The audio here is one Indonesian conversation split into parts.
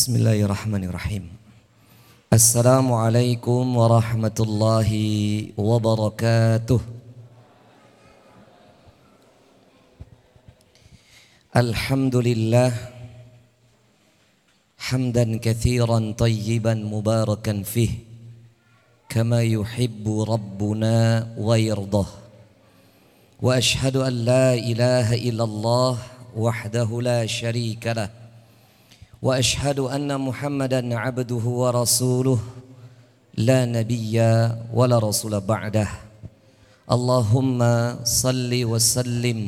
بسم الله الرحمن الرحيم السلام عليكم ورحمة الله وبركاته الحمد لله حمدا كثيرا طيبا مباركا فيه كما يحب ربنا ويرضاه واشهد ان لا اله الا وأشهد أن محمدا عبده ورسوله لا نبي ولا رسول بعده. اللهم صل وسلم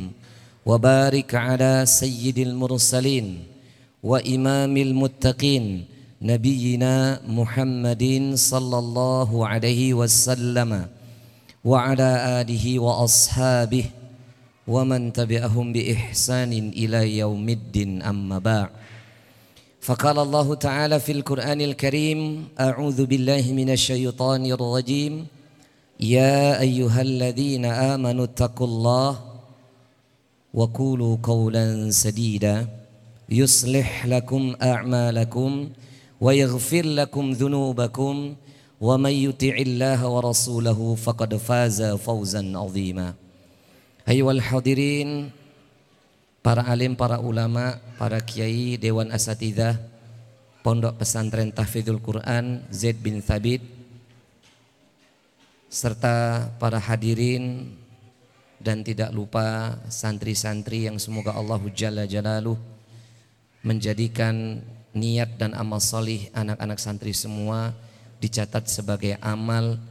وبارك على سيد المرسلين وإمام المتقين نبينا محمد صلى الله عليه وسلم وعلى آله وأصحابه ومن تبعهم بإحسان إلى يوم الدين. أما بعد فقال الله تعالى في القرآن الكريم أعوذ بالله من الشيطان الرجيم. يا أيها الذين آمنوا اتقوا الله وقولوا قولا سديدا. يصلح لكم أعمالكم ويغفر لكم ذنوبكم ومن يطع الله ورسوله فقد فاز فوزا عظيما. أيها الحاضرين para alim, para ulama, para kiai, dewan asatidah, pondok pesantren tahfidzul Quran Zaid bin Thabit, serta para hadirin dan tidak lupa santri-santri yang semoga Allah Jalla Jalaluh menjadikan niat dan amal solih anak-anak santri semua dicatat sebagai amal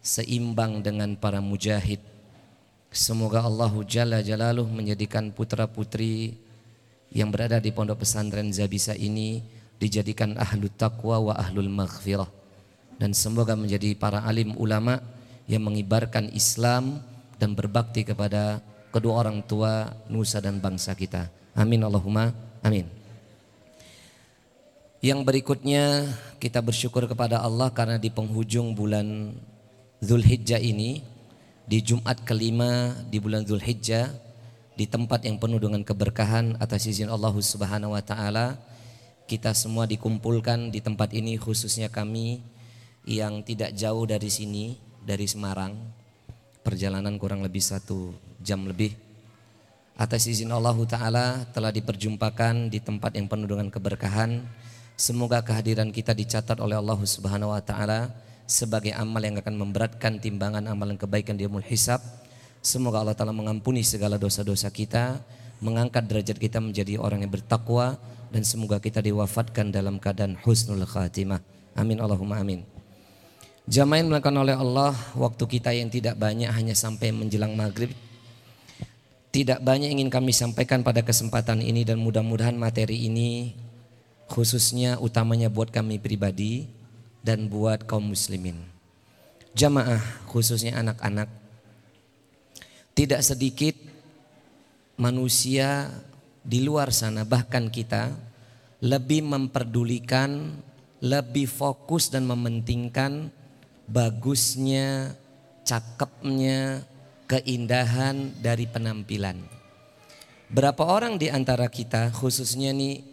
seimbang dengan para mujahid Semoga Allah Jalla Jalaluh menjadikan putra putri yang berada di pondok pesantren Zabisa ini dijadikan ahlu taqwa wa ahlul maghfirah dan semoga menjadi para alim ulama yang mengibarkan Islam dan berbakti kepada kedua orang tua nusa dan bangsa kita. Amin Allahumma amin. Yang berikutnya kita bersyukur kepada Allah karena di penghujung bulan Zulhijjah ini di Jumat kelima di bulan Zulhijjah di tempat yang penuh dengan keberkahan atas izin Allah Subhanahu wa taala kita semua dikumpulkan di tempat ini khususnya kami yang tidak jauh dari sini dari Semarang. Perjalanan kurang lebih satu jam lebih. Atas izin Allah Ta'ala telah diperjumpakan di tempat yang penuh dengan keberkahan. Semoga kehadiran kita dicatat oleh Allah Subhanahu Wa Ta'ala sebagai amal yang akan memberatkan timbangan amalan kebaikan di yaumul hisab. Semoga Allah Ta'ala mengampuni segala dosa-dosa kita, mengangkat derajat kita menjadi orang yang bertakwa, dan semoga kita diwafatkan dalam keadaan husnul khatimah. Amin Allahumma amin. Jamaah yang melakukan oleh Allah, waktu kita yang tidak banyak hanya sampai menjelang maghrib. Tidak banyak ingin kami sampaikan pada kesempatan ini dan mudah-mudahan materi ini khususnya utamanya buat kami pribadi dan buat kaum muslimin. Jamaah khususnya anak-anak tidak sedikit manusia di luar sana bahkan kita lebih memperdulikan, lebih fokus dan mementingkan bagusnya, cakepnya, keindahan dari penampilan. Berapa orang di antara kita khususnya nih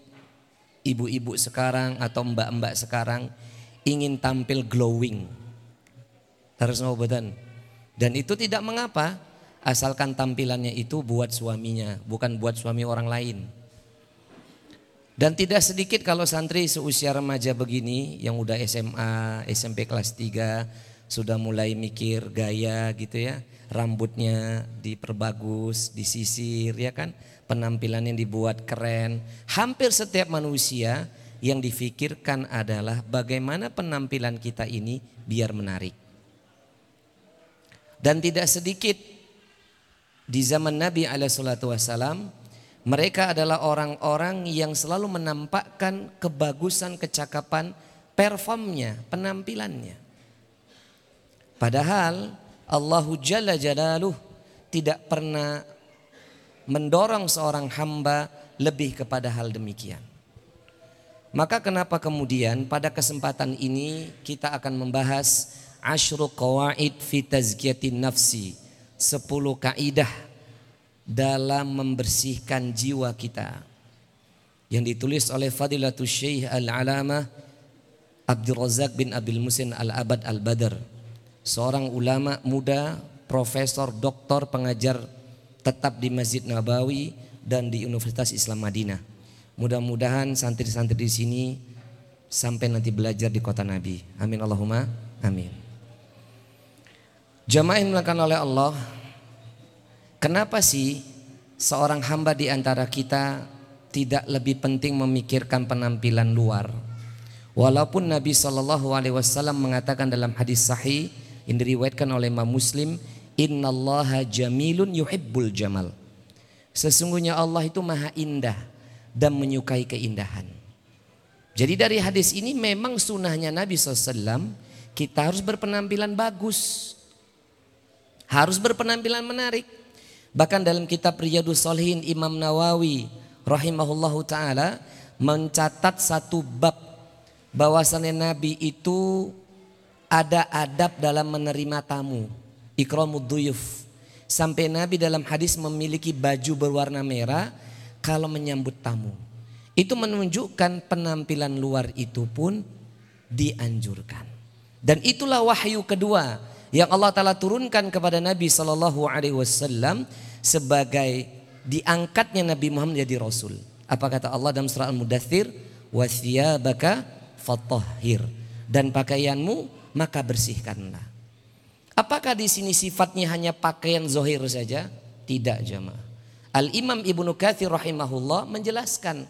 ibu-ibu sekarang atau mbak-mbak sekarang ingin tampil glowing. Terus ngobotan. Dan itu tidak mengapa asalkan tampilannya itu buat suaminya, bukan buat suami orang lain. Dan tidak sedikit kalau santri seusia remaja begini yang udah SMA, SMP kelas 3 sudah mulai mikir gaya gitu ya, rambutnya diperbagus, disisir ya kan, penampilannya dibuat keren. Hampir setiap manusia yang difikirkan adalah bagaimana penampilan kita ini biar menarik. Dan tidak sedikit di zaman Nabi Alaihissalam mereka adalah orang-orang yang selalu menampakkan kebagusan, kecakapan, performnya, penampilannya. Padahal Allahu Jalla Jalaluh tidak pernah mendorong seorang hamba lebih kepada hal demikian. Maka kenapa kemudian pada kesempatan ini kita akan membahas Ashru Qawaid fi Tazkiyatin Nafsi. Sepuluh kaidah dalam membersihkan jiwa kita. yang ditulis oleh Fadilatul Syekh Al-Alamah Abdul Razak bin Abil Musin Al-Abad Al-Badr. Seorang ulama muda, profesor, doktor, pengajar tetap di Masjid Nabawi dan di Universitas Islam Madinah. Mudah-mudahan santri-santri di sini sampai nanti belajar di kota Nabi. Amin Allahumma amin. Jamaah yang dilakukan oleh Allah, kenapa sih seorang hamba di antara kita tidak lebih penting memikirkan penampilan luar? Walaupun Nabi Shallallahu Alaihi Wasallam mengatakan dalam hadis sahih yang diriwayatkan oleh Imam Muslim, Innallaha jamilun yuhibbul jamal. Sesungguhnya Allah itu maha indah dan menyukai keindahan. Jadi dari hadis ini memang sunnahnya Nabi SAW kita harus berpenampilan bagus. Harus berpenampilan menarik. Bahkan dalam kitab Riyadus Solihin Imam Nawawi rahimahullahu taala mencatat satu bab bahwasannya Nabi itu ada adab dalam menerima tamu. Ikramud duyuf. Sampai Nabi dalam hadis memiliki baju berwarna merah kalau menyambut tamu. Itu menunjukkan penampilan luar itu pun dianjurkan. Dan itulah wahyu kedua yang Allah Taala turunkan kepada Nabi Shallallahu Alaihi Wasallam sebagai diangkatnya Nabi Muhammad menjadi Rasul. Apa kata Allah dalam surah Al-Mudathir? Wasiyabaka fatahhir. Dan pakaianmu maka bersihkanlah. Apakah di sini sifatnya hanya pakaian zohir saja? Tidak jemaah. Al-Imam Ibnu Katsir rahimahullah menjelaskan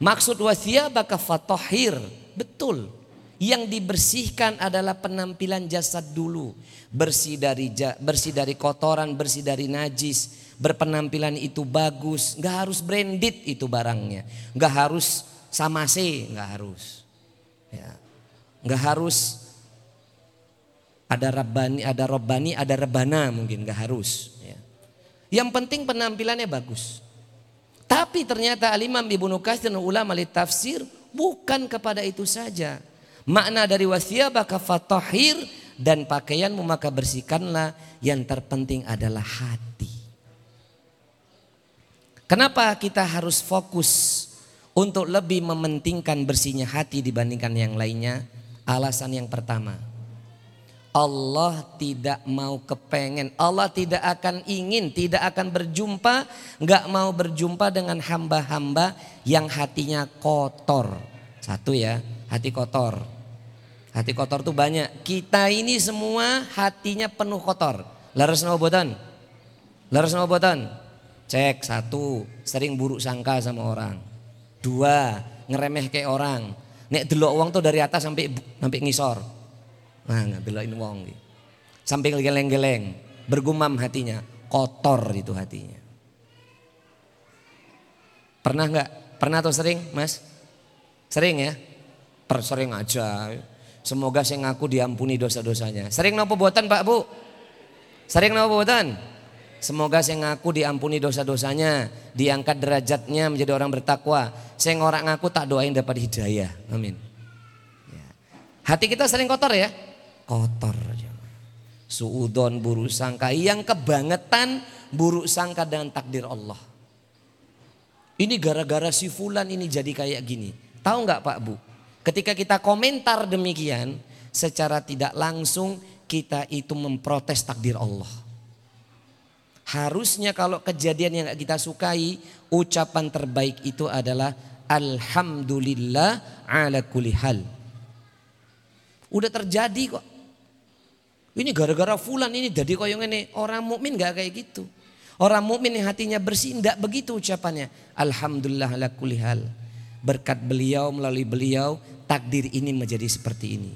maksud wasiyabaka fatahhir. Betul. Yang dibersihkan adalah penampilan jasad dulu. Bersih dari bersih dari kotoran, bersih dari najis, berpenampilan itu bagus, nggak harus branded itu barangnya, nggak harus sama C, nggak harus, ya, nggak harus ada rabani, ada robani, ada rebana mungkin nggak harus. Ya. Yang penting penampilannya bagus. Tapi ternyata Alimam Ibnu Katsir dan ulama tafsir bukan kepada itu saja. Makna dari wasiyabaka fatahir dan pakaianmu maka bersihkanlah yang terpenting adalah hati. Kenapa kita harus fokus untuk lebih mementingkan bersihnya hati dibandingkan yang lainnya? Alasan yang pertama, Allah tidak mau kepengen, Allah tidak akan ingin, tidak akan berjumpa, nggak mau berjumpa dengan hamba-hamba yang hatinya kotor. Satu ya, hati kotor. Hati kotor tuh banyak. Kita ini semua hatinya penuh kotor. Laras buatan? Laras buatan? Cek satu, sering buruk sangka sama orang. Dua, ngeremeh kayak orang. Nek delok uang tuh dari atas sampai sampai ngisor. Nah, nggak delokin uang gitu. Sampai geleng-geleng, bergumam hatinya, kotor itu hatinya. Pernah nggak? Pernah atau sering, Mas? Sering ya? Per sering aja. Semoga saya ngaku diampuni dosa-dosanya. Sering nopo buatan Pak Bu? Sering nopo buatan? Semoga saya ngaku diampuni dosa-dosanya, diangkat derajatnya menjadi orang bertakwa. Saya ngorak ngaku tak doain dapat hidayah. Amin. Ya. Hati kita sering kotor ya? Kotor. Suudon buruk sangka yang kebangetan buruk sangka dengan takdir Allah. Ini gara-gara si fulan ini jadi kayak gini. Tahu nggak Pak Bu? Ketika kita komentar demikian, secara tidak langsung kita itu memprotes takdir Allah. Harusnya kalau kejadian yang kita sukai, ucapan terbaik itu adalah Alhamdulillah ala kulli hal. Udah terjadi kok. Ini gara-gara fulan ini jadi yang ini. Orang mukmin gak kayak gitu. Orang mukmin yang hatinya bersih tidak begitu ucapannya. Alhamdulillah ala kulli hal. Berkat beliau melalui beliau takdir ini menjadi seperti ini.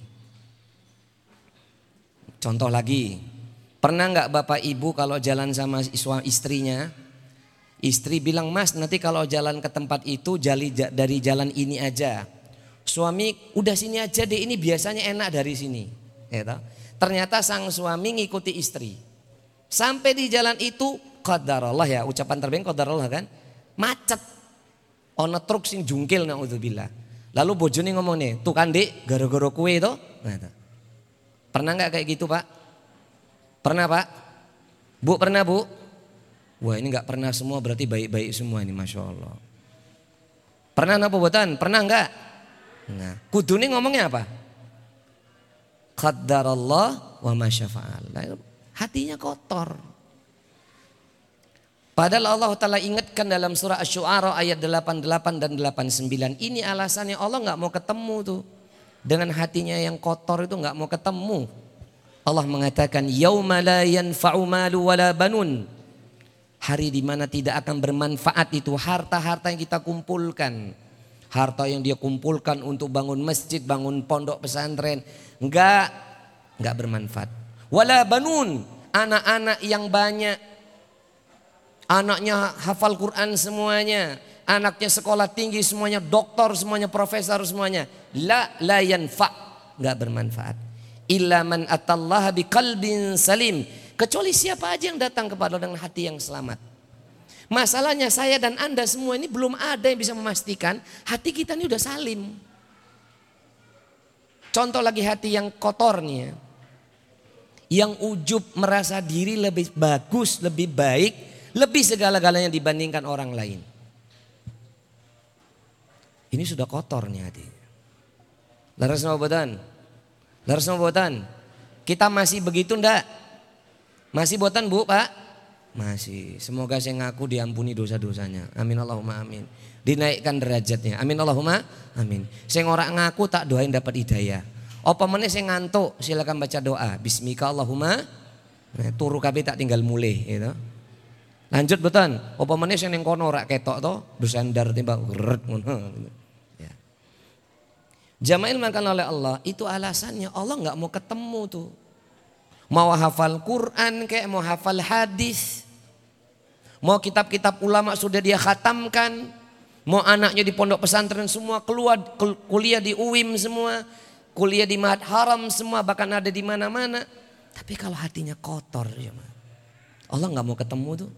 Contoh lagi, pernah nggak bapak ibu kalau jalan sama istrinya, istri bilang mas nanti kalau jalan ke tempat itu jali dari jalan ini aja. Suami udah sini aja deh ini biasanya enak dari sini. Ya Ternyata sang suami ngikuti istri. Sampai di jalan itu qadarullah ya ucapan terbaik qadarullah kan macet. Ono truk sing jungkil naudzubillah. Lalu bojone ngomong nih, tuh kan dek, gara-gara kue itu. Nah, pernah nggak kayak gitu pak? Pernah pak? Bu pernah bu? Wah ini nggak pernah semua berarti baik-baik semua ini masya Allah. Pernah apa buatan? Pernah enggak? Nah, kudune ngomongnya apa? Qaddarallah wa masyafa'al. Hatinya kotor. Padahal Allah Ta'ala ingatkan dalam surah Ash-Shu'ara ayat 88 dan 89. Ini alasannya Allah nggak mau ketemu tuh. Dengan hatinya yang kotor itu nggak mau ketemu. Allah mengatakan, Yauma la yanfa'u malu wala banun. Hari di mana tidak akan bermanfaat itu harta-harta yang kita kumpulkan. Harta yang dia kumpulkan untuk bangun masjid, bangun pondok pesantren. Enggak, enggak bermanfaat. Wala banun, anak-anak yang banyak. Anaknya hafal Quran semuanya. Anaknya sekolah tinggi semuanya, doktor semuanya, profesor semuanya. La la yanfa, enggak bermanfaat. Illa man atallaha biqalbin salim Kecuali siapa aja yang datang kepada dengan hati yang selamat. Masalahnya saya dan Anda semua ini belum ada yang bisa memastikan hati kita ini udah salim. Contoh lagi hati yang kotor nih ya. Yang ujub merasa diri lebih bagus, lebih baik, lebih segala-galanya dibandingkan orang lain. Ini sudah kotor nih hati. Laras buatan. Laras buatan. Kita masih begitu ndak? Masih buatan bu pak? Masih. Semoga saya ngaku diampuni dosa-dosanya. Amin Allahumma amin. Dinaikkan derajatnya. Amin Allahumma amin. Saya ngorak ngaku tak doain dapat hidayah. Apa meneh saya ngantuk silakan baca doa. Bismika Allahumma. Nah, turu kabeh tak tinggal mulai gitu. Lanjut betul. Apa meneh sing ning kono ora ketok to bersandar timbang geret ngono. Ya. Jamail makan oleh Allah itu alasannya Allah nggak mau ketemu tuh Mau hafal Quran kayak mau hafal hadis. Mau kitab-kitab ulama sudah dia khatamkan. Mau anaknya di pondok pesantren semua keluar kuliah di UIM semua. Kuliah di Mahat Haram semua bahkan ada di mana-mana. Tapi kalau hatinya kotor ya Allah nggak mau ketemu tuh.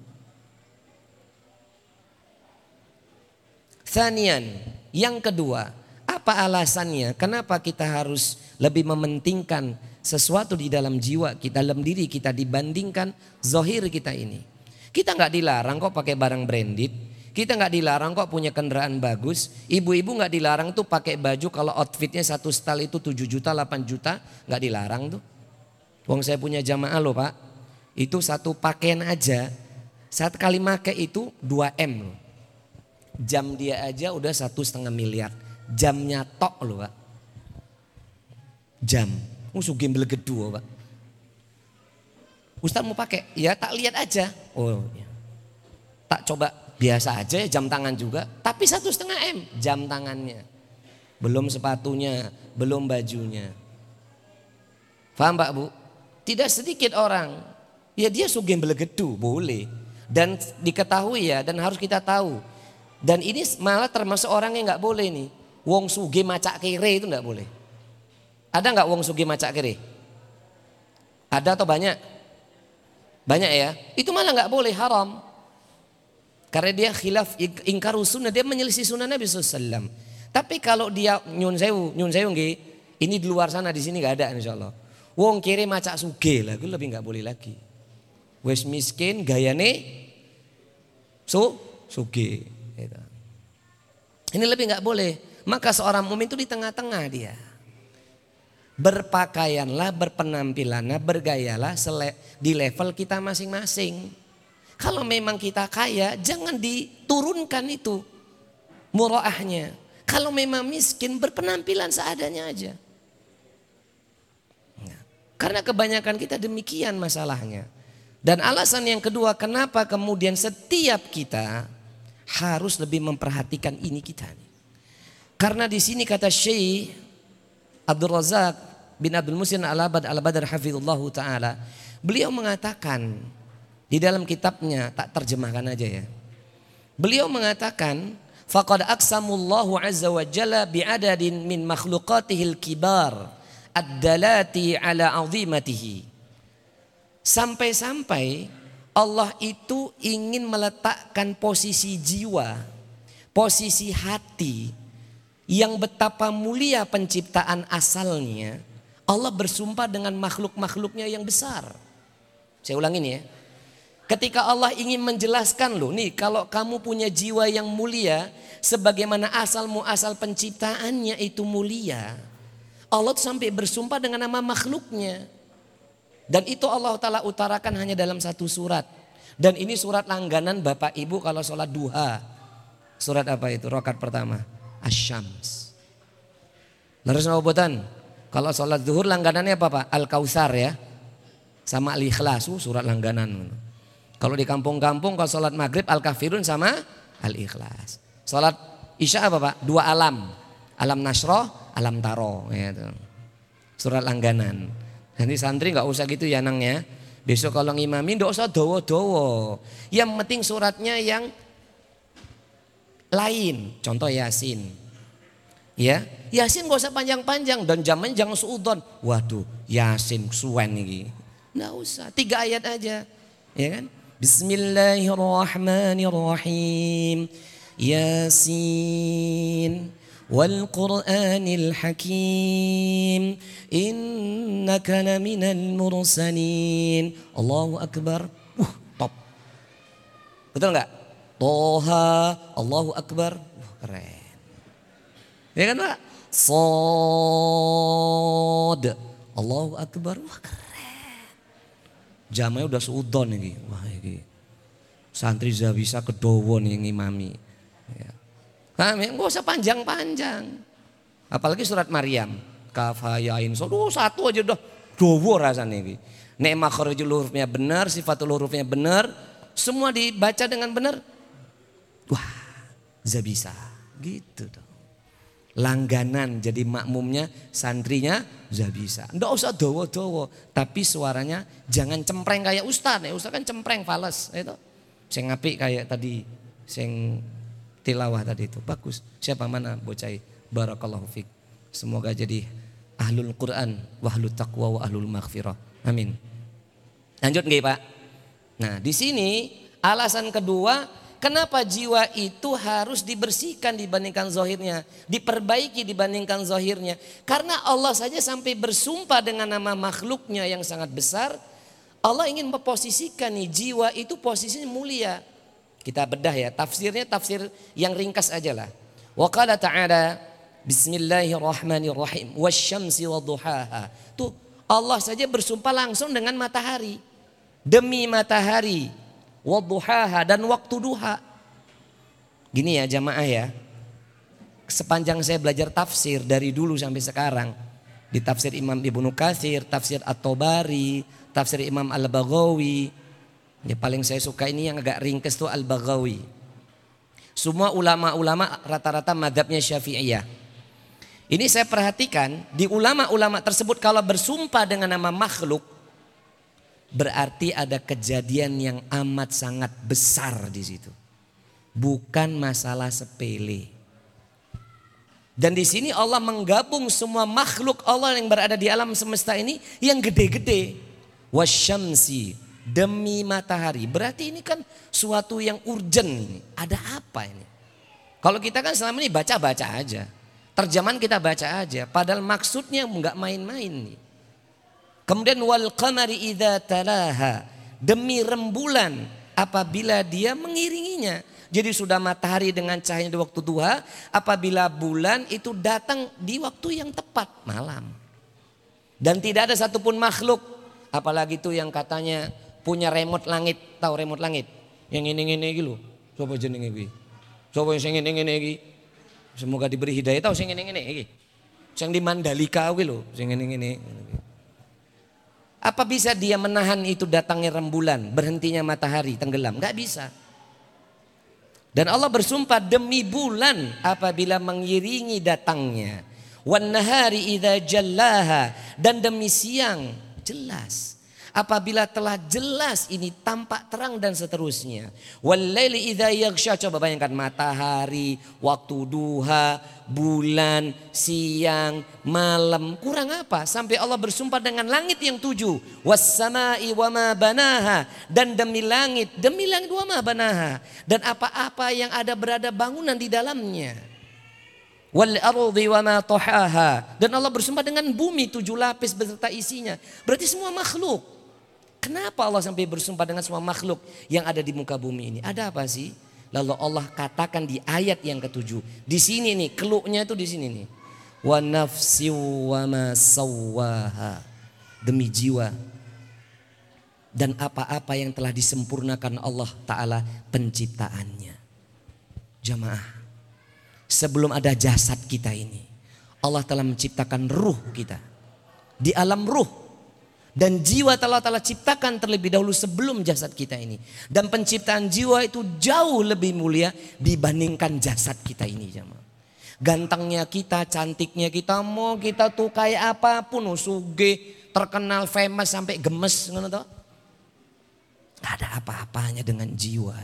Sanian, yang kedua, apa alasannya? Kenapa kita harus lebih mementingkan sesuatu di dalam jiwa kita, dalam diri kita dibandingkan zohir kita ini. Kita nggak dilarang kok pakai barang branded, kita nggak dilarang kok punya kendaraan bagus. Ibu-ibu nggak dilarang tuh pakai baju kalau outfitnya satu style itu 7 juta, 8 juta, nggak dilarang tuh. Wong saya punya jamaah loh pak, itu satu pakaian aja, saat kali make itu 2 m loh. Jam dia aja udah satu setengah miliar, jamnya tok loh pak. Jam, Musuh gembel kedua pak. Ustaz mau pakai? Ya tak lihat aja. Oh ya. Tak coba biasa aja jam tangan juga. Tapi satu setengah M jam tangannya. Belum sepatunya, belum bajunya. Paham Pak Bu? Tidak sedikit orang. Ya dia sugem belegedu, boleh. Dan diketahui ya dan harus kita tahu. Dan ini malah termasuk orang yang nggak boleh nih. Wong suge macak kere itu nggak boleh. Ada nggak wong sugi macak kiri? Ada atau banyak? Banyak ya. Itu malah nggak boleh haram. Karena dia khilaf ingkar sunnah, dia menyelisih sunnah Nabi SAW. Tapi kalau dia nyun sewu, nyun sewu ini di luar sana di sini nggak ada insya Allah. Wong kiri macak suge lah, gue lebih nggak boleh lagi. Wes miskin gayane su suge. Gitu. Ini lebih nggak boleh. Maka seorang mumin itu di tengah-tengah dia berpakaianlah, berpenampilanlah, bergayalah di level kita masing-masing. Kalau memang kita kaya, jangan diturunkan itu muraahnya. Kalau memang miskin, berpenampilan seadanya aja. Nah, karena kebanyakan kita demikian masalahnya. Dan alasan yang kedua, kenapa kemudian setiap kita harus lebih memperhatikan ini kita. Karena di sini kata Syekh Abdul Razak bin Abdul Musin Al-Abad Al-Badar Hafizullah Ta'ala. Beliau mengatakan di dalam kitabnya, tak terjemahkan aja ya. Beliau mengatakan, Faqad aksamullahu azza wa jalla bi'adadin min makhluqatihil kibar ad-dalati ala azimatihi. Sampai-sampai Allah itu ingin meletakkan posisi jiwa, posisi hati yang betapa mulia penciptaan asalnya Allah bersumpah dengan makhluk-makhluknya yang besar. Saya ulangin ya. Ketika Allah ingin menjelaskan loh, nih kalau kamu punya jiwa yang mulia, sebagaimana asal muasal penciptaannya itu mulia. Allah sampai bersumpah dengan nama makhluknya. Dan itu Allah Ta'ala utarakan hanya dalam satu surat. Dan ini surat langganan Bapak Ibu kalau sholat duha. Surat apa itu? Rokat pertama. Asyams. Lalu buatan. Kalau sholat zuhur langganannya apa Pak? Al-Kausar ya. Sama Al-Ikhlas. Uh, surat langganan. Kalau di kampung-kampung kalau sholat maghrib al-kafirun sama al-ikhlas. Sholat isya apa pak? Dua alam. Alam nasroh, alam taro. Gitu. Surat langganan. Nanti santri nggak usah gitu ya nangnya. Besok kalau ngimamin nggak usah dowo-dowo. Yang penting suratnya yang lain. Contoh Yasin. Ya, Yasin gak usah panjang-panjang dan zaman jangan suudon. Waduh, Yasin suwen ini. Nggak usah, tiga ayat aja. Ya kan? Bismillahirrahmanirrahim. Yasin wal Qur'anil Hakim. Innaka laminal mursalin. Allahu akbar. Uh, top. Betul nggak? Toha, Allahu akbar. Uh, keren ya kan Pak Sod Allahu Akbar wah keren Jamnya udah seudon ini. Wah ini. Santri sudah bisa kedowo nih ngimami. Ya. Kami nggak usah panjang-panjang. Apalagi surat Maryam. Kafayain. So, oh, satu aja udah dowo rasanya ini. Nek makhrajul hurufnya benar, sifatul hurufnya benar, semua dibaca dengan benar. Wah, bisa gitu dong langganan jadi makmumnya santrinya bisa. Ndak usah dowo-dowo, tapi suaranya jangan cempreng kayak ustaz. Ya ustaz kan cempreng fales itu. Sing ngapik kayak tadi sing tilawah tadi itu bagus. Siapa mana bocah barakallahu fik. Semoga jadi ahlul Quran wa ahlul taqwa wa ahlul maghfirah. Amin. Lanjut nggih Pak? Nah, di sini alasan kedua Kenapa jiwa itu harus dibersihkan dibandingkan zohirnya. Diperbaiki dibandingkan zohirnya. Karena Allah saja sampai bersumpah dengan nama makhluknya yang sangat besar. Allah ingin memposisikan nih jiwa itu posisinya mulia. Kita bedah ya tafsirnya tafsir yang ringkas aja lah. Wa qala ta'ala Bismillahirrahmanirrahim wasyamsi wadduhaha. Tuh Allah saja bersumpah langsung dengan matahari. Demi matahari wadduhaha dan waktu duha. Gini ya jamaah ya. Sepanjang saya belajar tafsir dari dulu sampai sekarang. Di tafsir Imam Ibnu Katsir, tafsir At-Tabari, tafsir Imam Al-Baghawi. Ya paling saya suka ini yang agak ringkes tuh Al-Baghawi. Semua ulama-ulama rata-rata madhabnya syafi'iyah. Ini saya perhatikan di ulama-ulama tersebut kalau bersumpah dengan nama makhluk berarti ada kejadian yang amat sangat besar di situ. Bukan masalah sepele. Dan di sini Allah menggabung semua makhluk Allah yang berada di alam semesta ini yang gede-gede. Wasyamsi demi matahari. Berarti ini kan suatu yang urgent. Ada apa ini? Kalau kita kan selama ini baca-baca aja. Terjemahan kita baca aja. Padahal maksudnya nggak main-main nih. Kemudian wal qamari idza talaha demi rembulan apabila dia mengiringinya. Jadi sudah matahari dengan cahaya di waktu duha, apabila bulan itu datang di waktu yang tepat malam. Dan tidak ada satupun makhluk, apalagi itu yang katanya punya remote langit, tahu remote langit? Yang ini ini gitu. Coba jenenge iki. Coba yang ini ini iki. Semoga diberi hidayah tahu sing ini ini iki. Sing di Mandalika kuwi lho, sing ini ini. Apa bisa dia menahan itu datangnya rembulan, berhentinya matahari, tenggelam? Gak bisa. Dan Allah bersumpah demi bulan apabila mengiringi datangnya. Wan nahari dan demi siang jelas apabila telah jelas ini tampak terang dan seterusnya. Walaili idza yaghsha coba bayangkan matahari, waktu duha, bulan, siang, malam. Kurang apa? Sampai Allah bersumpah dengan langit yang tujuh. Wassama'i wa ma banaha dan demi langit, demi langit wa ma banaha dan apa-apa yang ada berada bangunan di dalamnya. Dan Allah bersumpah dengan bumi tujuh lapis beserta isinya. Berarti semua makhluk. Kenapa Allah sampai bersumpah dengan semua makhluk yang ada di muka bumi ini? Ada apa sih? Lalu Allah katakan di ayat yang ketujuh. Di sini nih, keluknya itu di sini nih. Wa nafsi wa ma Demi jiwa dan apa-apa yang telah disempurnakan Allah Ta'ala penciptaannya. Jamaah, sebelum ada jasad kita ini, Allah telah menciptakan ruh kita. Di alam ruh, dan jiwa telah telah ciptakan terlebih dahulu sebelum jasad kita ini. Dan penciptaan jiwa itu jauh lebih mulia dibandingkan jasad kita ini. Gantengnya kita, cantiknya kita, mau kita tuh kayak apa pun, usuge, terkenal, famous sampai gemes, ngono ada apa-apanya dengan jiwa.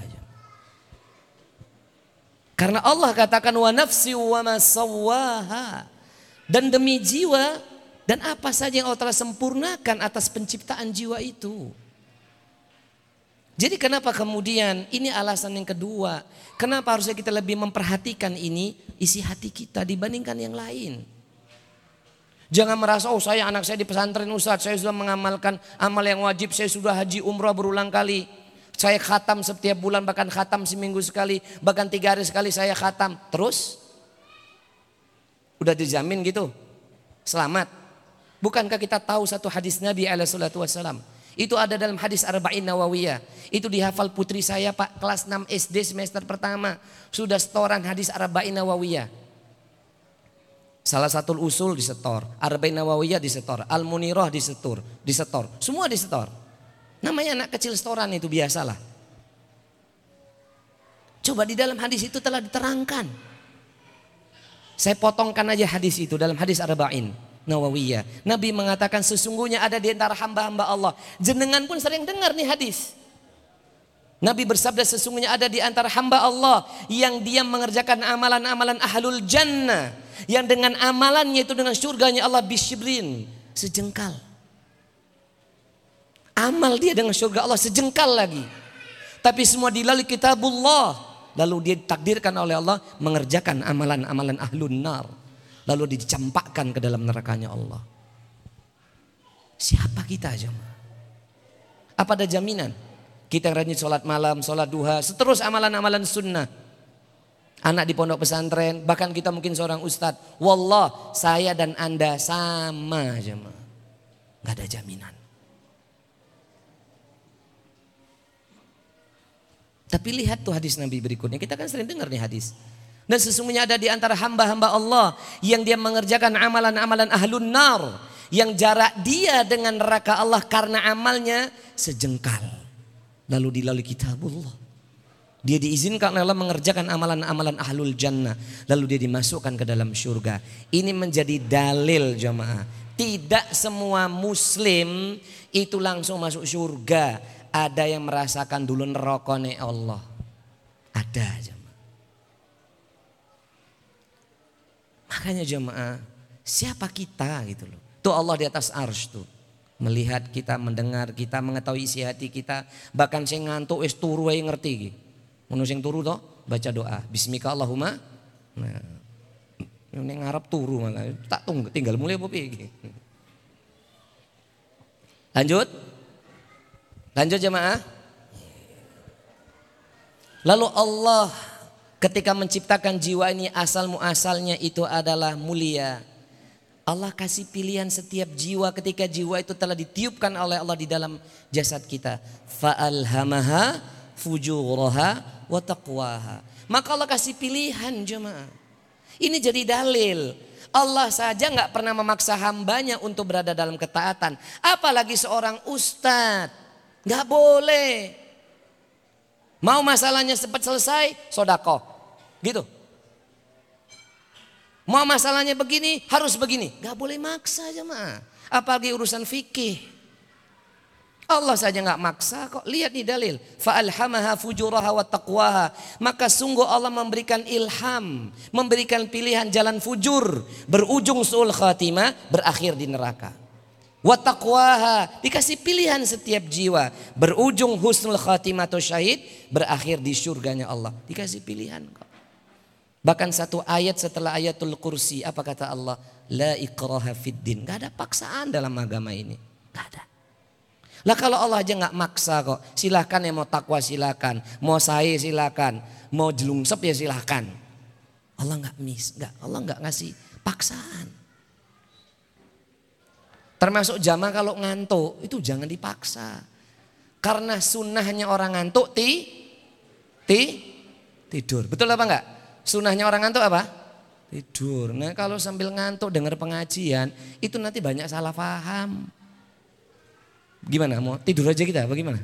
Karena Allah katakan wa nafsi wa masawaha. Dan demi jiwa dan apa saja yang Allah telah sempurnakan atas penciptaan jiwa itu. Jadi kenapa kemudian ini alasan yang kedua. Kenapa harusnya kita lebih memperhatikan ini isi hati kita dibandingkan yang lain. Jangan merasa oh saya anak saya di pesantren Ustaz, saya sudah mengamalkan amal yang wajib, saya sudah haji umrah berulang kali. Saya khatam setiap bulan bahkan khatam seminggu sekali, bahkan tiga hari sekali saya khatam. Terus udah dijamin gitu. Selamat. Bukankah kita tahu satu hadis Nabi SAW? Itu ada dalam hadis Arba'in Nawawiyah. Itu dihafal putri saya Pak kelas 6 SD semester pertama. Sudah setoran hadis Arba'in Nawawiyah. Salah satu usul disetor, Arba'in Nawawiyah disetor, Al-Munirah disetor, disetor. Semua disetor. Namanya anak kecil setoran itu biasalah. Coba di dalam hadis itu telah diterangkan. Saya potongkan aja hadis itu dalam hadis Arba'in. Nawawiyah. Nabi mengatakan sesungguhnya ada di antara hamba-hamba Allah. Jenengan pun sering dengar nih hadis. Nabi bersabda sesungguhnya ada di antara hamba Allah yang dia mengerjakan amalan-amalan ahlul jannah. Yang dengan amalannya itu dengan surganya Allah bisyibrin. Sejengkal. Amal dia dengan surga Allah sejengkal lagi. Tapi semua dilalui kitabullah. Lalu dia ditakdirkan oleh Allah mengerjakan amalan-amalan ahlun nar lalu dicampakkan ke dalam nerakanya Allah. Siapa kita jemaah? Apa ada jaminan? Kita yang rajin sholat malam, sholat duha, seterus amalan-amalan sunnah. Anak di pondok pesantren, bahkan kita mungkin seorang ustadz. Wallah, saya dan anda sama jemaah. Gak ada jaminan. Tapi lihat tuh hadis Nabi berikutnya. Kita kan sering dengar nih hadis. Dan sesungguhnya ada di antara hamba-hamba Allah yang dia mengerjakan amalan-amalan ahlun nar. Yang jarak dia dengan neraka Allah karena amalnya sejengkal. Lalu dilalui kitabullah. Dia diizinkan oleh Allah mengerjakan amalan-amalan ahlul jannah. Lalu dia dimasukkan ke dalam surga. Ini menjadi dalil jamaah. Tidak semua muslim itu langsung masuk surga. Ada yang merasakan dulu nerokone Allah. Ada jamaah. Makanya jemaah, siapa kita gitu loh. Tuh Allah di atas arsh tuh. Melihat kita, mendengar kita, mengetahui isi hati kita. Bahkan saya ngantuk es turu yang ngerti gitu. Menurut yang turu toh, baca doa. Bismika Allahumma. Nah, ini ngarap turu malah. Tak tunggu, tinggal mulai apa gitu. Lanjut. Lanjut jemaah. Lalu Allah Ketika menciptakan jiwa ini asal muasalnya itu adalah mulia. Allah kasih pilihan setiap jiwa ketika jiwa itu telah ditiupkan oleh Allah di dalam jasad kita. Fa'alhamaha fujuraha wa taqwaha. Maka Allah kasih pilihan jemaah. Ini jadi dalil. Allah saja nggak pernah memaksa hambanya untuk berada dalam ketaatan. Apalagi seorang ustadz. Nggak boleh. Mau masalahnya cepat selesai, sodako. Gitu. Mau masalahnya begini, harus begini. Gak boleh maksa aja mah. Apalagi urusan fikih. Allah saja nggak maksa kok. Lihat nih dalil. Fa'alhamaha fujuraha wa taqwaha. Maka sungguh Allah memberikan ilham. Memberikan pilihan jalan fujur. Berujung su'ul khatimah. Berakhir di neraka. Watakwaha dikasih pilihan setiap jiwa berujung husnul khatimah atau syahid berakhir di surganya Allah dikasih pilihan kok. Bahkan satu ayat setelah ayatul kursi apa kata Allah la ikraha fid din. Gak ada paksaan dalam agama ini. Gak ada. Lah kalau Allah aja nggak maksa kok. Silahkan yang mau takwa silahkan. Mau saya silahkan. Mau jelungsep ya silahkan. Allah nggak mis, nggak Allah nggak ngasih paksaan. Termasuk jamaah kalau ngantuk itu jangan dipaksa. Karena sunnahnya orang ngantuk ti, ti tidur. Betul apa enggak? Sunnahnya orang ngantuk apa? Tidur. Nah kalau sambil ngantuk dengar pengajian itu nanti banyak salah paham. Gimana mau tidur aja kita bagaimana?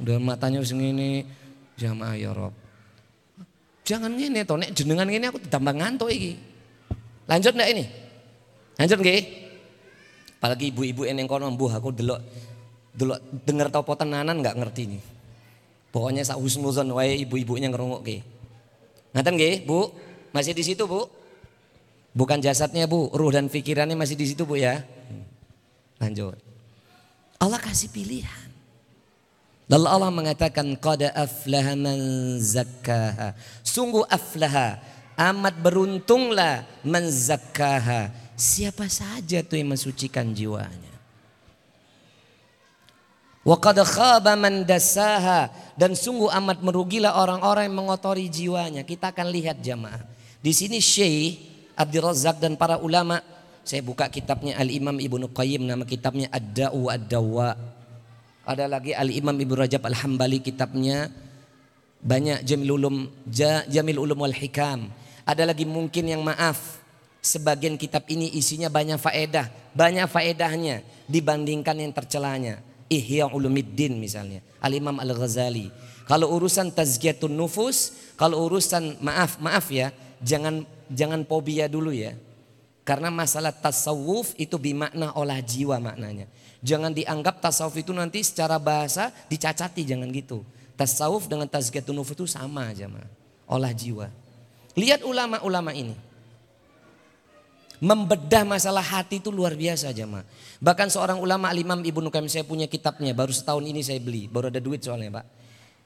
Udah matanya segini jamaah ya Rob. Jangan gini toh nek jenengan gini aku tambah ngantuk iki. Lanjut enggak ini? Lanjut nggih? Apalagi ibu-ibu yang kono mbuh aku delok delok denger tau tenanan nggak ngerti nih. Pokoknya sak husnuzon wae ibu-ibunya ngerungokke. Ngaten nggih, Bu? Masih di situ, Bu? Bukan jasadnya, Bu, ruh dan pikirannya masih di situ, Bu ya. Lanjut. Allah kasih pilihan. Lalu Allah mengatakan qad aflaha man zakkaha. Sungguh aflaha, amat beruntunglah man zakkaha Siapa saja tuh yang mensucikan jiwanya. Wa khaba man dasaha dan sungguh amat merugilah orang-orang yang mengotori jiwanya. Kita akan lihat jamaah. Di sini Syekh Abdul Razak dan para ulama saya buka kitabnya Al-Imam Ibnu Qayyim nama kitabnya Ad-Da'u Ad-Dawa. Ada lagi Al-Imam Ibnu Rajab Al-Hambali kitabnya banyak Jamil Ulum Jamil Ulum wal Hikam. Ada lagi mungkin yang maaf Sebagian kitab ini isinya banyak faedah, banyak faedahnya dibandingkan yang tercelanya. Ihya Ulumuddin misalnya, Al-Imam Al-Ghazali. Kalau urusan tazkiyatun nufus, kalau urusan maaf, maaf ya, jangan jangan fobia dulu ya. Karena masalah tasawuf itu bimakna olah jiwa maknanya. Jangan dianggap tasawuf itu nanti secara bahasa dicacati, jangan gitu. Tasawuf dengan tazkiyatun nufus itu sama aja mah. Olah jiwa. Lihat ulama-ulama ini membedah masalah hati itu luar biasa jemaah. Bahkan seorang ulama Al-Imam Ibnu Qayyim saya punya kitabnya baru setahun ini saya beli, baru ada duit soalnya, Pak.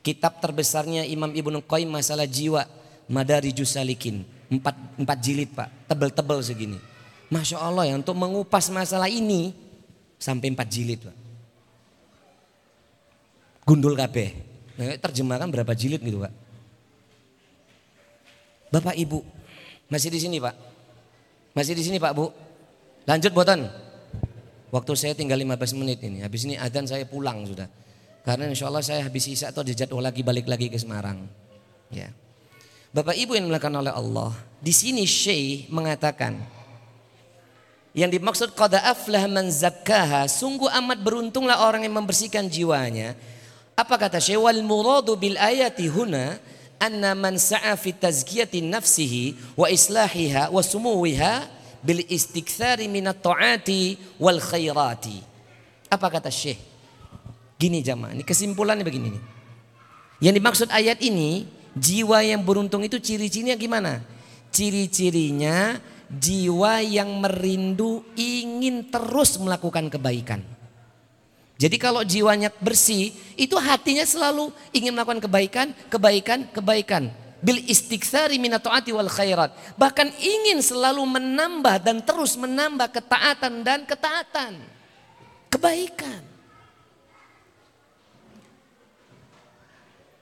Kitab terbesarnya Imam Ibnu Qayyim masalah jiwa Madari Jusalikin. Empat, empat jilid Pak, tebel-tebel segini. Masya Allah ya untuk mengupas masalah ini sampai empat jilid Pak. Gundul kabeh. Nah, terjemahkan berapa jilid gitu Pak. Bapak Ibu, masih di sini Pak? Masih di sini Pak Bu? Lanjut botan. Waktu saya tinggal 15 menit ini. Habis ini adzan saya pulang sudah. Karena insya Allah saya habis sisa atau dijadwal lagi balik lagi ke Semarang. Ya. Bapak Ibu yang dimuliakan oleh Allah. Di sini Syekh mengatakan. Yang dimaksud qada aflah man zakkaha. Sungguh amat beruntunglah orang yang membersihkan jiwanya. Apa kata Syekh? Wal muradu bil ayati huna anna man sa'a fi tazkiyati nafsihi wa islahiha wa sumuwiha bil istikthari minat ta'ati wal khairati. Apa kata Syekh? Gini jamaah, ini kesimpulannya begini nih. Yang dimaksud ayat ini, jiwa yang beruntung itu ciri-cirinya gimana? Ciri-cirinya jiwa yang merindu ingin terus melakukan kebaikan. Jadi kalau jiwanya bersih, itu hatinya selalu ingin melakukan kebaikan, kebaikan, kebaikan. Bil istighfari minatoati wal khairat. Bahkan ingin selalu menambah dan terus menambah ketaatan dan ketaatan. Kebaikan.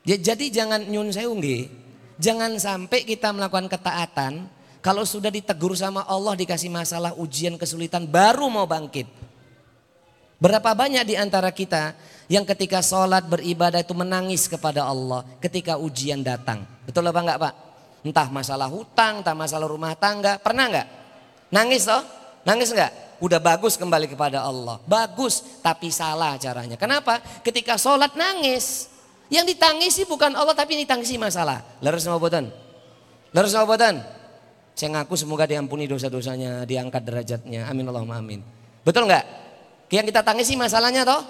Ya, jadi jangan nyun seunggi. Jangan sampai kita melakukan ketaatan. Kalau sudah ditegur sama Allah dikasih masalah ujian kesulitan baru mau bangkit. Berapa banyak di antara kita yang ketika sholat beribadah itu menangis kepada Allah ketika ujian datang. Betul apa enggak Pak? Entah masalah hutang, entah masalah rumah tangga. Pernah enggak? Nangis toh? Nangis enggak? Udah bagus kembali kepada Allah. Bagus tapi salah caranya. Kenapa? Ketika sholat nangis. Yang ditangisi bukan Allah tapi ditangisi masalah. Leres sama boten? Leres sama boten? Saya ngaku semoga diampuni dosa-dosanya, diangkat derajatnya. Amin Allahumma amin. Betul enggak? Yang kita tangisi masalahnya toh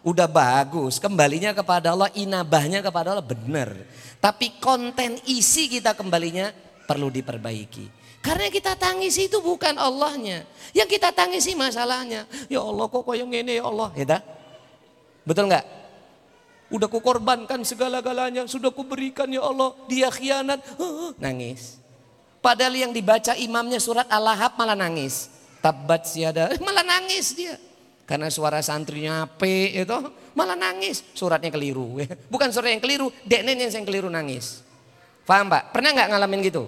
udah bagus, kembalinya kepada Allah, inabahnya kepada Allah benar. Tapi konten isi kita kembalinya perlu diperbaiki. Karena kita tangisi itu bukan Allahnya. Yang kita tangisi masalahnya. Ya Allah kok yang ini ya Allah. Ya Betul nggak? Udah kukorbankan segala-galanya. Sudah kuberikan ya Allah. Dia khianat. Nangis. Padahal yang dibaca imamnya surat Al-Lahab malah nangis. Tabat siada. Malah nangis dia. Karena suara santrinya ape itu malah nangis. Suratnya keliru. Bukan surat yang keliru, deknen yang keliru nangis. Paham Pak? Pernah nggak ngalamin gitu?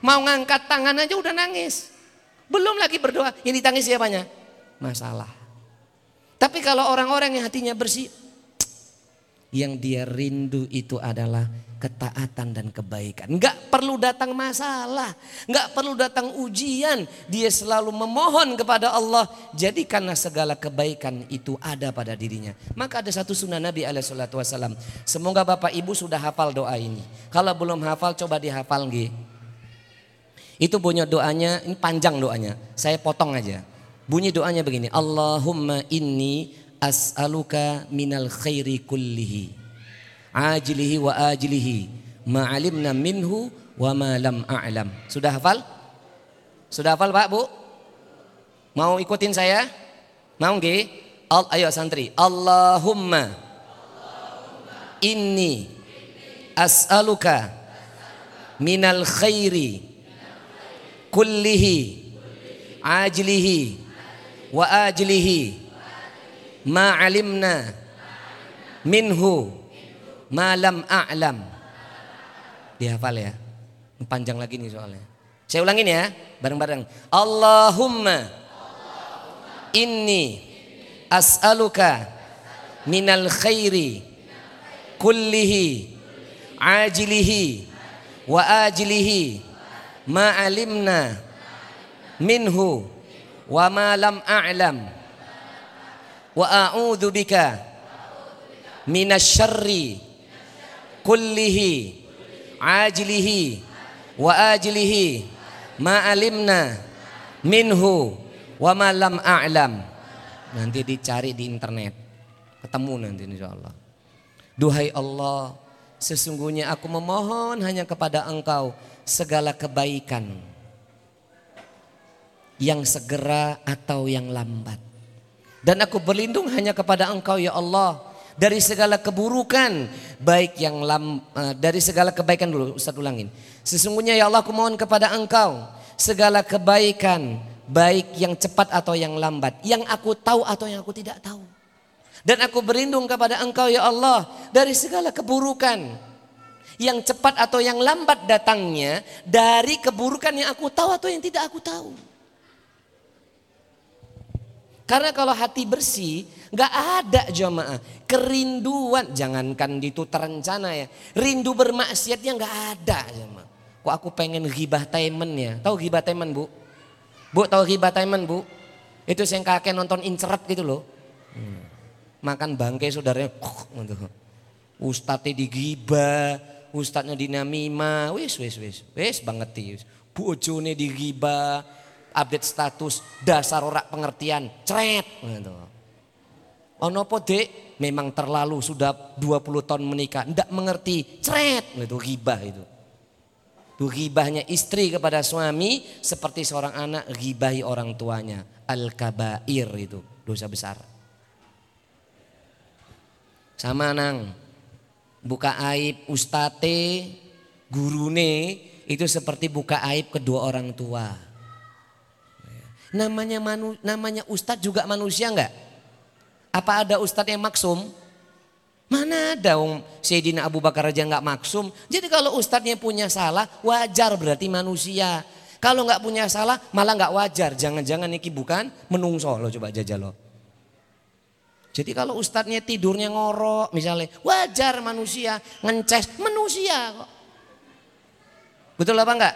Mau ngangkat tangan aja udah nangis. Belum lagi berdoa. Yang ditangis siapanya? Masalah. Tapi kalau orang-orang yang hatinya bersih, yang dia rindu itu adalah ketaatan dan kebaikan. Enggak perlu datang masalah, enggak perlu datang ujian. Dia selalu memohon kepada Allah. Jadi karena segala kebaikan itu ada pada dirinya. Maka ada satu sunnah Nabi Alaihissalam. Semoga Bapak Ibu sudah hafal doa ini. Kalau belum hafal coba dihafal nggih. Itu bunyi doanya, ini panjang doanya. Saya potong aja. Bunyi doanya begini. Allahumma inni as'aluka minal khairi kullihi ajilihi wa ajilihi ma'alimna minhu wa ma lam a'lam. Sudah hafal? Sudah hafal Pak, Bu? Mau ikutin saya? Mau nggih? Ayo santri. Allahumma inni as'aluka minal khairi kullihi ajlihi wa ajlihi ma alimna minhu malam a'lam. Dihafal ya. Panjang lagi nih soalnya. Saya ulangin ya, bareng-bareng. Allahumma inni as'aluka minal khairi kullihi ajilihi wa ajilihi ma alimna minhu wa ma lam a'lam wa a'udzu bika minasyarri kullihi ajlihi wa ajlihi ma alimna minhu wa ma lam a'lam. Nanti dicari di internet. Ketemu nanti insyaallah. Duhai Allah, sesungguhnya aku memohon hanya kepada Engkau segala kebaikan yang segera atau yang lambat. Dan aku berlindung hanya kepada Engkau ya Allah. Dari segala keburukan baik yang lam, uh, dari segala kebaikan dulu Ustaz ulangin. Sesungguhnya ya Allah aku mohon kepada engkau segala kebaikan baik yang cepat atau yang lambat yang aku tahu atau yang aku tidak tahu. Dan aku berlindung kepada engkau ya Allah dari segala keburukan yang cepat atau yang lambat datangnya dari keburukan yang aku tahu atau yang tidak aku tahu karena kalau hati bersih, nggak ada jamaah kerinduan. Jangankan itu terencana ya, rindu bermaksiatnya nggak ada jamaah. Kok aku pengen ghibah taimen ya? Tahu ghibah taimen bu? Bu tahu ghibah taimen bu? Itu yang kakek nonton inceret gitu loh. Makan bangke saudaranya. Gitu. Ustadznya digibah, ustadznya dinamima, wis wis wis, wis banget wis. Bojone digibah, update status dasar ora pengertian cret gitu. Ono po dek memang terlalu sudah 20 tahun menikah ndak mengerti cret itu ghibah itu. Itu ghibahnya istri kepada suami seperti seorang anak ghibahi orang tuanya. Al-kabair itu dosa besar. Sama nang buka aib ustate gurune itu seperti buka aib kedua orang tua. Namanya manu, namanya ustadz juga manusia enggak? Apa ada ustadz yang maksum? Mana ada om Sayyidina Abu Bakar aja enggak maksum. Jadi kalau ustadznya punya salah wajar berarti manusia. Kalau enggak punya salah malah enggak wajar. Jangan-jangan ini bukan menungso lo coba jajal lo. Jadi kalau ustadznya tidurnya ngorok misalnya wajar manusia ngences manusia kok. Betul apa enggak?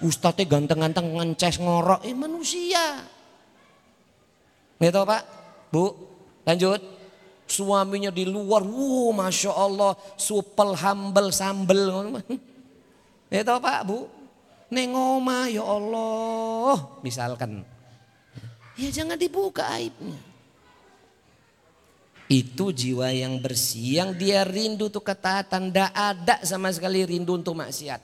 Ustadznya ganteng-ganteng ngences ngorok, eh manusia. Gitu pak, bu, lanjut. Suaminya di luar, wow masya Allah, supel, humble, sambel. Gitu pak, bu. Nengoma ya Allah, misalkan. Ya jangan dibuka aibnya. Itu jiwa yang bersih, yang dia rindu tuh ketaatan, tidak ada sama sekali rindu untuk maksiat.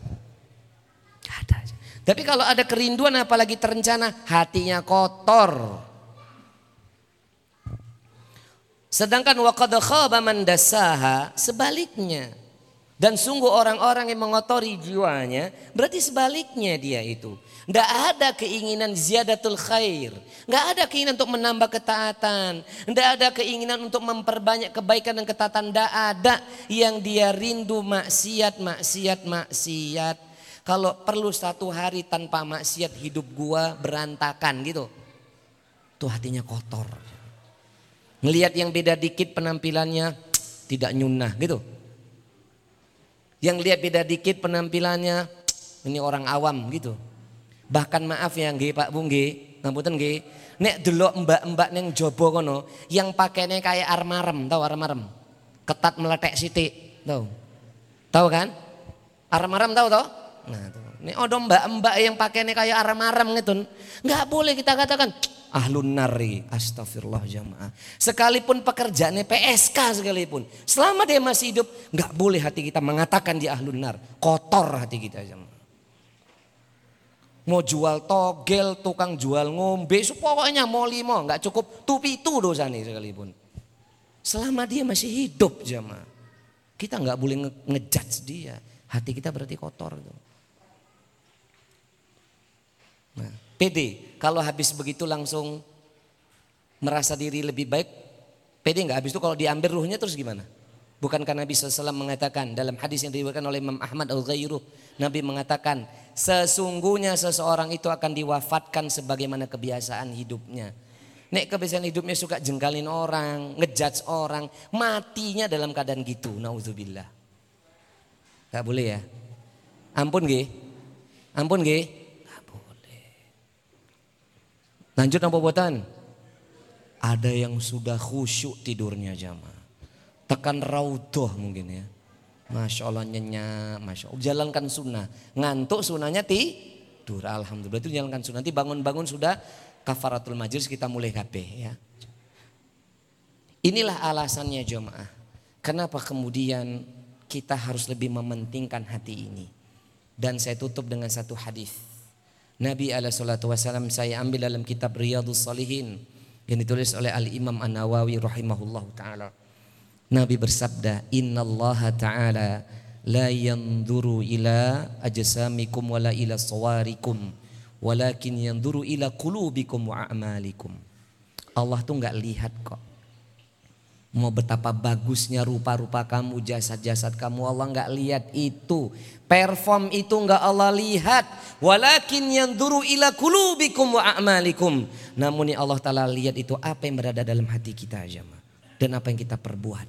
Tapi kalau ada kerinduan apalagi terencana, hatinya kotor. Sedangkan waqad khaba man dasaha, sebaliknya. Dan sungguh orang-orang yang mengotori jiwanya, berarti sebaliknya dia itu. Tidak ada keinginan ziyadatul khair. Tidak ada keinginan untuk menambah ketaatan. Tidak ada keinginan untuk memperbanyak kebaikan dan ketaatan. Tidak ada yang dia rindu maksiat, maksiat, maksiat. Kalau perlu satu hari tanpa maksiat hidup gua berantakan gitu. Tuh hatinya kotor. Ngelihat yang beda dikit penampilannya tidak nyunah gitu. Yang lihat beda dikit penampilannya, ini orang awam gitu. Bahkan maaf ya nggih Pak Bung nggih, ngapunten nggih. Nek delok mbak-mbak neng jobo kono yang pakainya kayak armarem, tahu armarem? Ketat meletek siti, tahu? Tahu kan? Armarem tahu toh? Nah, tuh. Ini odo mbak-mbak yang pakainya kayak armarem gitu. Nggak boleh kita katakan ahlun nari astagfirullah jamaah. Sekalipun pekerjaannya PSK sekalipun selama dia masih hidup nggak boleh hati kita mengatakan dia ahlun nar. Kotor hati kita jamaah. Mau jual togel tukang jual ngombe pokoknya mau limo nggak cukup. Tupi itu dosa nih sekalipun. Selama dia masih hidup jamaah kita nggak boleh nge ngejudge dia. Hati kita berarti kotor tuh nah pede kalau habis begitu langsung merasa diri lebih baik, pede nggak? Habis itu kalau diambil ruhnya terus gimana? Bukankah Nabi SAW mengatakan dalam hadis yang diriwayatkan oleh Imam Ahmad al-Ghairuh. Nabi mengatakan sesungguhnya seseorang itu akan diwafatkan sebagaimana kebiasaan hidupnya. Nek kebiasaan hidupnya suka jengkalin orang, ngejudge orang, matinya dalam keadaan gitu. Nauzubillah. Gak boleh ya. Ampun gih. Ampun gih. Lanjut apa buatan? Ada yang sudah khusyuk tidurnya jamaah. Tekan raudoh mungkin ya. Masya Allah nyenyak, Masya Allah. Jalankan sunnah. Ngantuk sunnahnya tidur. Alhamdulillah itu jalankan sunnah. Nanti bangun-bangun sudah kafaratul majlis kita mulai kabeh ya. Inilah alasannya jemaah. Kenapa kemudian kita harus lebih mementingkan hati ini. Dan saya tutup dengan satu hadis. Nabi alaihi salatu wasallam saya ambil dalam kitab Riyadhus Salihin yang ditulis oleh Al Imam An Nawawi rahimahullah taala. Nabi bersabda, "Innallaha ta'ala la yanzuru ila ajsamikum wala ila sawarikum, walakin yanzuru ila qulubikum wa a'malikum." Allah tuh nggak lihat kok Mau betapa bagusnya rupa-rupa kamu, jasad-jasad kamu Allah nggak lihat itu. Perform itu nggak Allah lihat. Walakin yang duru ila kulubikum wa a'malikum. Namun Allah Ta'ala lihat itu apa yang berada dalam hati kita aja. Dan apa yang kita perbuat.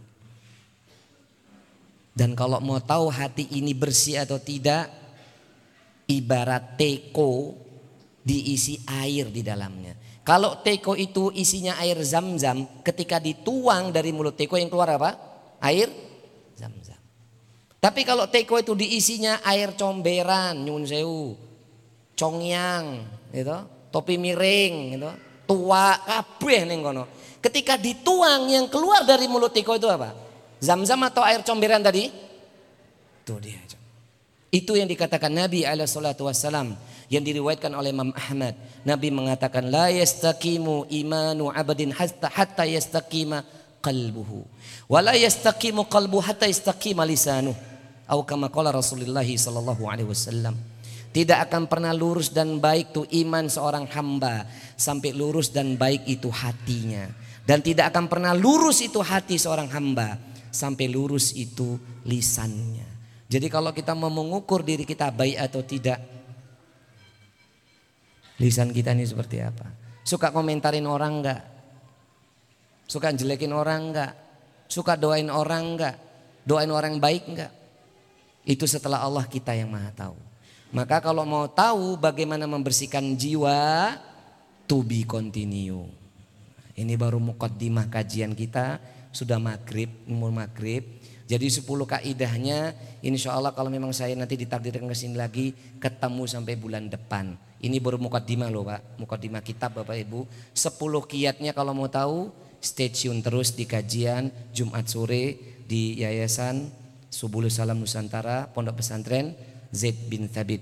Dan kalau mau tahu hati ini bersih atau tidak. Ibarat teko diisi air di dalamnya. Kalau teko itu isinya air zam-zam, ketika dituang dari mulut teko yang keluar apa? Air zam-zam. Tapi kalau teko itu diisinya air comberan, nyun sewu, congyang, gitu, topi miring, gitu, tua kabeh ning kono. Ketika dituang yang keluar dari mulut teko itu apa? Zam-zam atau air comberan tadi? Itu dia. Itu yang dikatakan Nabi alaihi salatu wassalam yang diriwayatkan oleh Imam Ahmad. Nabi mengatakan la yastaqimu imanu abadin hatta hatta yastaqima qalbuhu. Wa la yastaqimu qalbu hatta yastaqima lisanuh. Atau kama qala Rasulullah sallallahu alaihi wasallam. Tidak akan pernah lurus dan baik tuh iman seorang hamba sampai lurus dan baik itu hatinya. Dan tidak akan pernah lurus itu hati seorang hamba sampai lurus itu lisannya. Jadi kalau kita mau mengukur diri kita baik atau tidak, Lisan kita ini seperti apa? Suka komentarin orang enggak? Suka jelekin orang enggak? Suka doain orang enggak? Doain orang baik enggak? Itu setelah Allah kita yang maha tahu. Maka kalau mau tahu bagaimana membersihkan jiwa, to be continue. Ini baru mukaddimah kajian kita, sudah maghrib, umur maghrib. Jadi 10 kaidahnya insya Allah kalau memang saya nanti ditakdirkan ke sini lagi ketemu sampai bulan depan. Ini baru mukaddimah loh Pak, mukaddimah kitab Bapak Ibu. 10 kiatnya kalau mau tahu stay tune terus di kajian Jumat sore di Yayasan Subul Salam Nusantara Pondok Pesantren Zaid bin Thabit.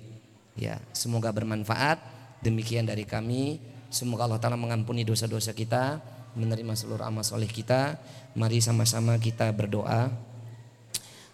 Ya, semoga bermanfaat. Demikian dari kami. Semoga Allah Taala mengampuni dosa-dosa kita, menerima seluruh amal soleh kita. Mari sama-sama kita berdoa.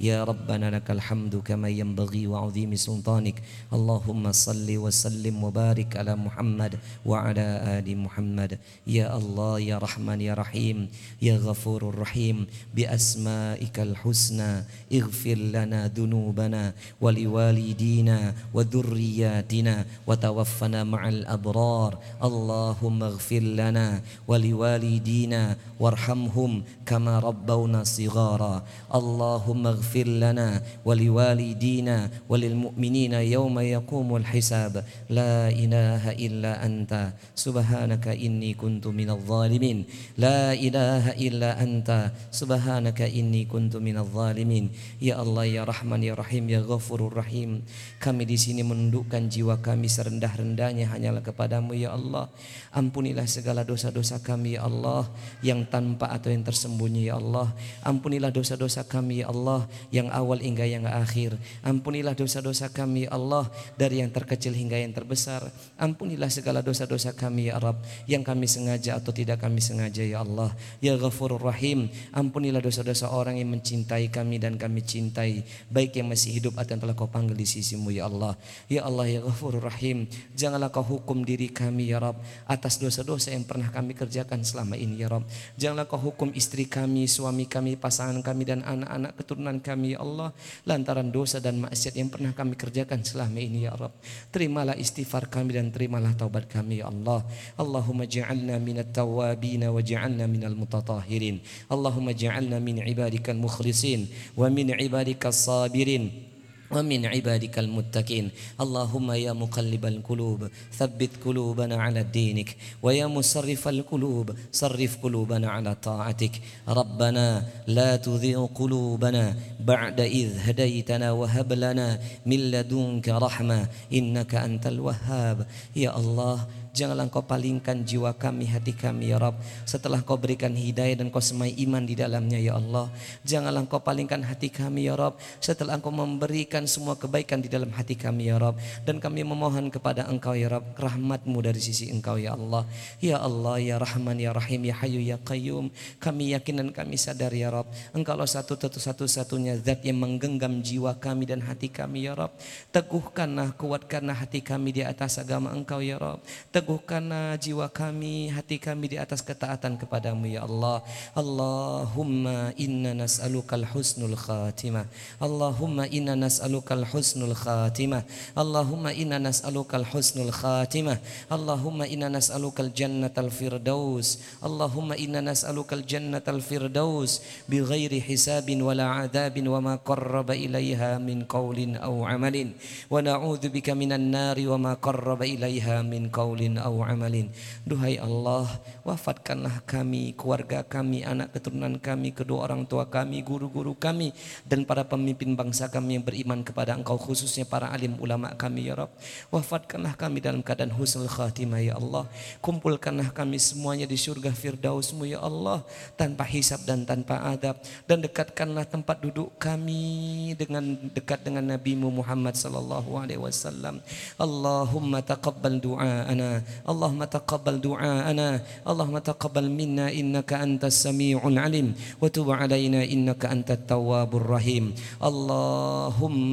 يا ربنا لك الحمد كما ينبغي وعظيم سلطانك. اللهم صل وسلم وبارك على محمد وعلى آل محمد. يا الله يا رحمن يا رحيم يا غفور الرحيم بأسمائك الحسنى اغفر لنا ذنوبنا ولوالدينا وذرياتنا وتوفنا مع الأبرار. اللهم اغفر لنا ولوالدينا وارحمهم كما ربونا صغارا. اللهم اغفر اغفر لنا ولوالدينا وللمؤمنين يوم يقوم الحساب لا إله إلا أنت سبحانك إني كنت من الظالمين لا إله إلا أنت سبحانك إني كنت من الظالمين Ya Allah ya Rahman ya Rahim ya Ghafurur Rahim Kami di sini menundukkan jiwa kami serendah-rendahnya hanyalah kepadamu ya Allah Ampunilah segala dosa-dosa kami ya Allah Yang tanpa atau yang tersembunyi ya Allah Ampunilah dosa-dosa kami ya Allah yang awal hingga yang akhir. Ampunilah dosa-dosa kami ya Allah dari yang terkecil hingga yang terbesar. Ampunilah segala dosa-dosa kami ya Rabb yang kami sengaja atau tidak kami sengaja ya Allah. Ya Ghafurur Rahim, ampunilah dosa-dosa orang yang mencintai kami dan kami cintai, baik yang masih hidup atau yang telah kau panggil di sisimu ya Allah. Ya Allah ya Ghafurur Rahim, janganlah kau hukum diri kami ya Rabb atas dosa-dosa yang pernah kami kerjakan selama ini ya Rabb. Janganlah kau hukum istri kami, suami kami, pasangan kami dan anak-anak keturunan ya Allah lantaran dosa dan maksiat yang pernah kami kerjakan selama ini ya Rabb. Terimalah istighfar kami dan terimalah taubat kami ya Allah. Allahumma ja'alna minat tawabin wa ja'alna minal mutatahirin. Allahumma ja'alna min ibadikal mukhlisin wa min ibadikal sabirin. ومن عبادك المتقين. اللهم يا مقلب القلوب ثبت قلوبنا على دينك. ويا مصرف القلوب صرف قلوبنا على طاعتك. ربنا لا تذيع قلوبنا بعد إذ هديتنا وهب لنا من لدنك رحمة. إنك أنت الوهاب. يا الله Janganlah engkau palingkan jiwa kami, hati kami ya Rabb. Setelah kau berikan hidayah dan kau semai iman di dalamnya ya Allah. Janganlah engkau palingkan hati kami ya Rabb. Setelah engkau memberikan semua kebaikan di dalam hati kami ya Rabb. Dan kami memohon kepada engkau ya Rabb. Rahmatmu dari sisi engkau ya Allah. Ya Allah ya Rahman ya Rahim ya Hayu ya Qayyum. Kami yakin dan kami sadar ya Rabb. Engkaulah satu satu-satunya zat yang menggenggam jiwa kami dan hati kami ya Rabb. Teguhkanlah, kuatkanlah hati kami di atas agama engkau ya Rabb. Teguhkanlah jiwa kami, hati kami di atas ketaatan kepadamu ya Allah. Allahumma inna nas'alukal husnul khatimah. Allahumma inna nas'alukal husnul khatimah. Allahumma inna nas'alukal husnul khatimah. Allahumma inna nas'alukal jannatal firdaus. Allahumma inna nas'alukal jannatal firdaus bighairi hisabin wala adabin wa ma qarraba ilaiha min qawlin aw amalin. Wa na'udzu bika minan nari wa ma qarraba ilaiha min qawlin au amalin. Duhai Allah, wafatkanlah kami, keluarga kami, anak keturunan kami, kedua orang tua kami, guru-guru kami dan para pemimpin bangsa kami yang beriman kepada Engkau khususnya para alim ulama kami ya Rabb. Wafatkanlah kami dalam keadaan husnul khatimah ya Allah. Kumpulkanlah kami semuanya di surga firdausmu ya Allah tanpa hisab dan tanpa adab dan dekatkanlah tempat duduk kami dengan dekat dengan Nabi Muhammad sallallahu alaihi wasallam. Allahumma taqabbal du'aana اللهم تقبل دعاءنا اللهم تقبل منا إنك أنت السميع العليم وتب علينا إنك أنت التواب الرحيم. اللهم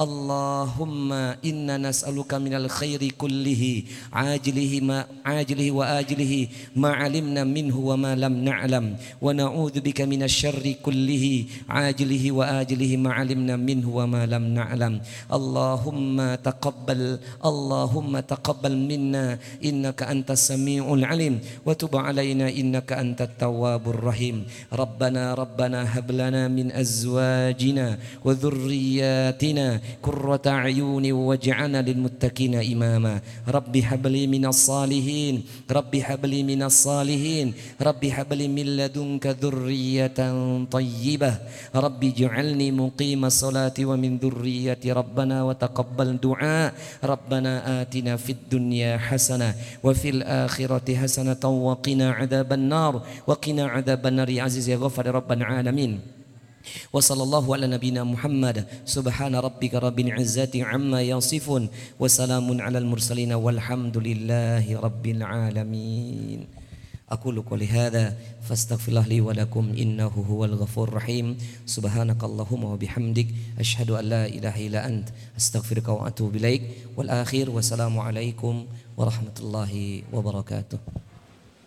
اللهم إنا نسألك من الخير كله عاجله ما عاجله وآجله ما علمنا منه وما لم نعلم ونعوذ بك من الشر كله عاجله وآجله ما علمنا منه وما لم نعلم. اللهم تقبل اللهم تقبل منا إنك أنت السميع العليم. وتب علينا إنك أنت التواب الرحيم. ربنا ربنا هب لنا من أزواجنا وذرياتنا قرة أعين واجعلنا للمتقين إماما. رب هب لي من الصالحين. رب هب لي من الصالحين. رب هب لي من لدنك ذرية طيبة. رب اجعلني مقيم الصلاة ومن ذرية ربنا وتقبل دعاء. ربنا آتنا في الدنيا حسنة وفي الآخرة حسنة وقنا عذاب النار وقنا عذاب النار يا عزيز يا غفر رب العالمين. وصلى الله على نبينا محمد سبحان ربك رب العزة عما يصفون وسلام على المرسلين والحمد لله رب العالمين. أقول قولي هذا فاستغفر الله لي ولكم إنه هو الغفور الرحيم. سبحانك اللهم وبحمدك أشهد أن لا إله إلا أنت أستغفرك وأتوب إليك. والآخر والسلام عليكم ورحمة الله وبركاته.